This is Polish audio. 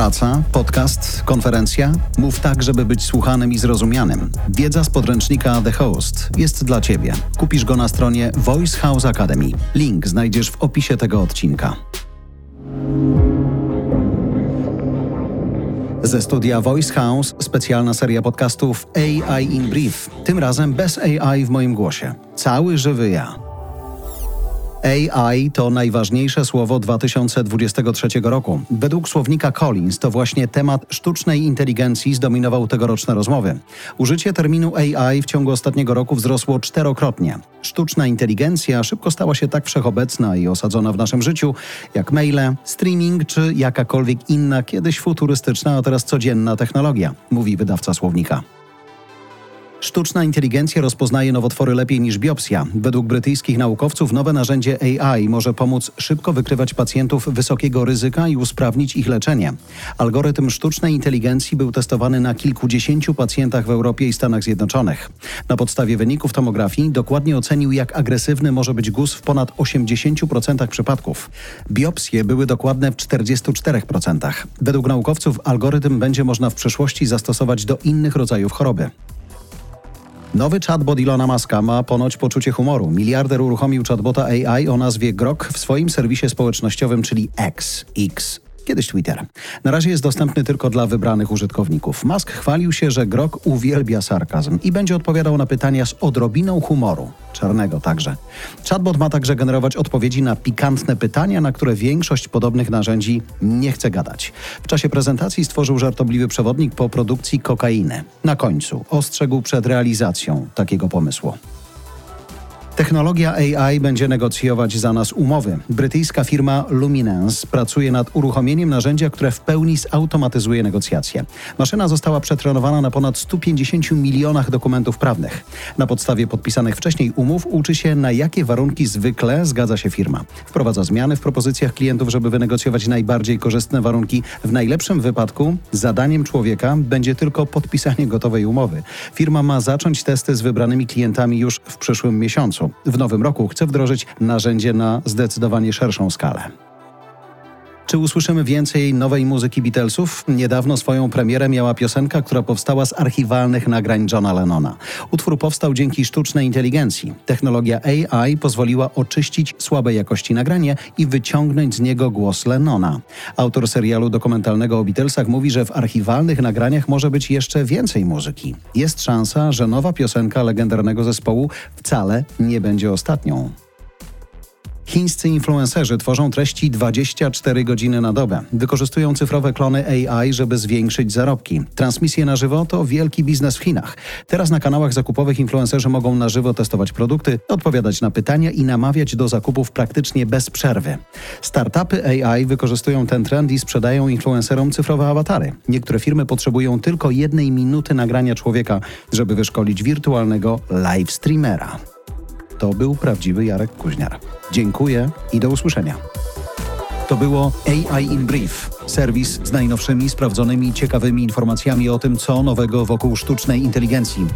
Praca, podcast, konferencja? Mów tak, żeby być słuchanym i zrozumianym. Wiedza z podręcznika The Host jest dla Ciebie. Kupisz go na stronie Voice House Academy. Link znajdziesz w opisie tego odcinka. Ze studia Voice House specjalna seria podcastów AI in Brief. Tym razem bez AI w moim głosie. Cały żywy ja. AI to najważniejsze słowo 2023 roku. Według słownika Collins to właśnie temat sztucznej inteligencji zdominował tegoroczne rozmowy. Użycie terminu AI w ciągu ostatniego roku wzrosło czterokrotnie. Sztuczna inteligencja szybko stała się tak wszechobecna i osadzona w naszym życiu, jak maile, streaming czy jakakolwiek inna, kiedyś futurystyczna, a teraz codzienna technologia, mówi wydawca słownika. Sztuczna inteligencja rozpoznaje nowotwory lepiej niż biopsja. Według brytyjskich naukowców nowe narzędzie AI może pomóc szybko wykrywać pacjentów wysokiego ryzyka i usprawnić ich leczenie. Algorytm sztucznej inteligencji był testowany na kilkudziesięciu pacjentach w Europie i Stanach Zjednoczonych. Na podstawie wyników tomografii dokładnie ocenił, jak agresywny może być guz w ponad 80% przypadków. Biopsje były dokładne w 44%. Według naukowców algorytm będzie można w przyszłości zastosować do innych rodzajów choroby. Nowy chatbot Ilona Maska ma ponoć poczucie humoru. Miliarder uruchomił chatbota AI o nazwie Grok w swoim serwisie społecznościowym, czyli X. X kiedyś Twitter. Na razie jest dostępny tylko dla wybranych użytkowników. Musk chwalił się, że Grok uwielbia sarkazm i będzie odpowiadał na pytania z odrobiną humoru, czarnego także. Chatbot ma także generować odpowiedzi na pikantne pytania, na które większość podobnych narzędzi nie chce gadać. W czasie prezentacji stworzył żartobliwy przewodnik po produkcji kokainy. Na końcu ostrzegł przed realizacją takiego pomysłu. Technologia AI będzie negocjować za nas umowy. Brytyjska firma Luminance pracuje nad uruchomieniem narzędzia, które w pełni zautomatyzuje negocjacje. Maszyna została przetrenowana na ponad 150 milionach dokumentów prawnych. Na podstawie podpisanych wcześniej umów uczy się, na jakie warunki zwykle zgadza się firma. Wprowadza zmiany w propozycjach klientów, żeby wynegocjować najbardziej korzystne warunki. W najlepszym wypadku zadaniem człowieka będzie tylko podpisanie gotowej umowy. Firma ma zacząć testy z wybranymi klientami już w przyszłym miesiącu. W nowym roku chce wdrożyć narzędzie na zdecydowanie szerszą skalę. Czy usłyszymy więcej nowej muzyki Beatlesów? Niedawno swoją premierę miała piosenka, która powstała z archiwalnych nagrań Johna Lennona. Utwór powstał dzięki sztucznej inteligencji. Technologia AI pozwoliła oczyścić słabej jakości nagranie i wyciągnąć z niego głos Lennona. Autor serialu dokumentalnego o Beatlesach mówi, że w archiwalnych nagraniach może być jeszcze więcej muzyki. Jest szansa, że nowa piosenka legendarnego zespołu wcale nie będzie ostatnią. Chińscy influencerzy tworzą treści 24 godziny na dobę. Wykorzystują cyfrowe klony AI, żeby zwiększyć zarobki. Transmisje na żywo to wielki biznes w Chinach. Teraz na kanałach zakupowych influencerzy mogą na żywo testować produkty, odpowiadać na pytania i namawiać do zakupów praktycznie bez przerwy. Startupy AI wykorzystują ten trend i sprzedają influencerom cyfrowe awatary. Niektóre firmy potrzebują tylko jednej minuty nagrania człowieka, żeby wyszkolić wirtualnego live streamera. To był prawdziwy Jarek Kuźniar. Dziękuję i do usłyszenia. To było AI in Brief, serwis z najnowszymi, sprawdzonymi, ciekawymi informacjami o tym, co nowego wokół sztucznej inteligencji.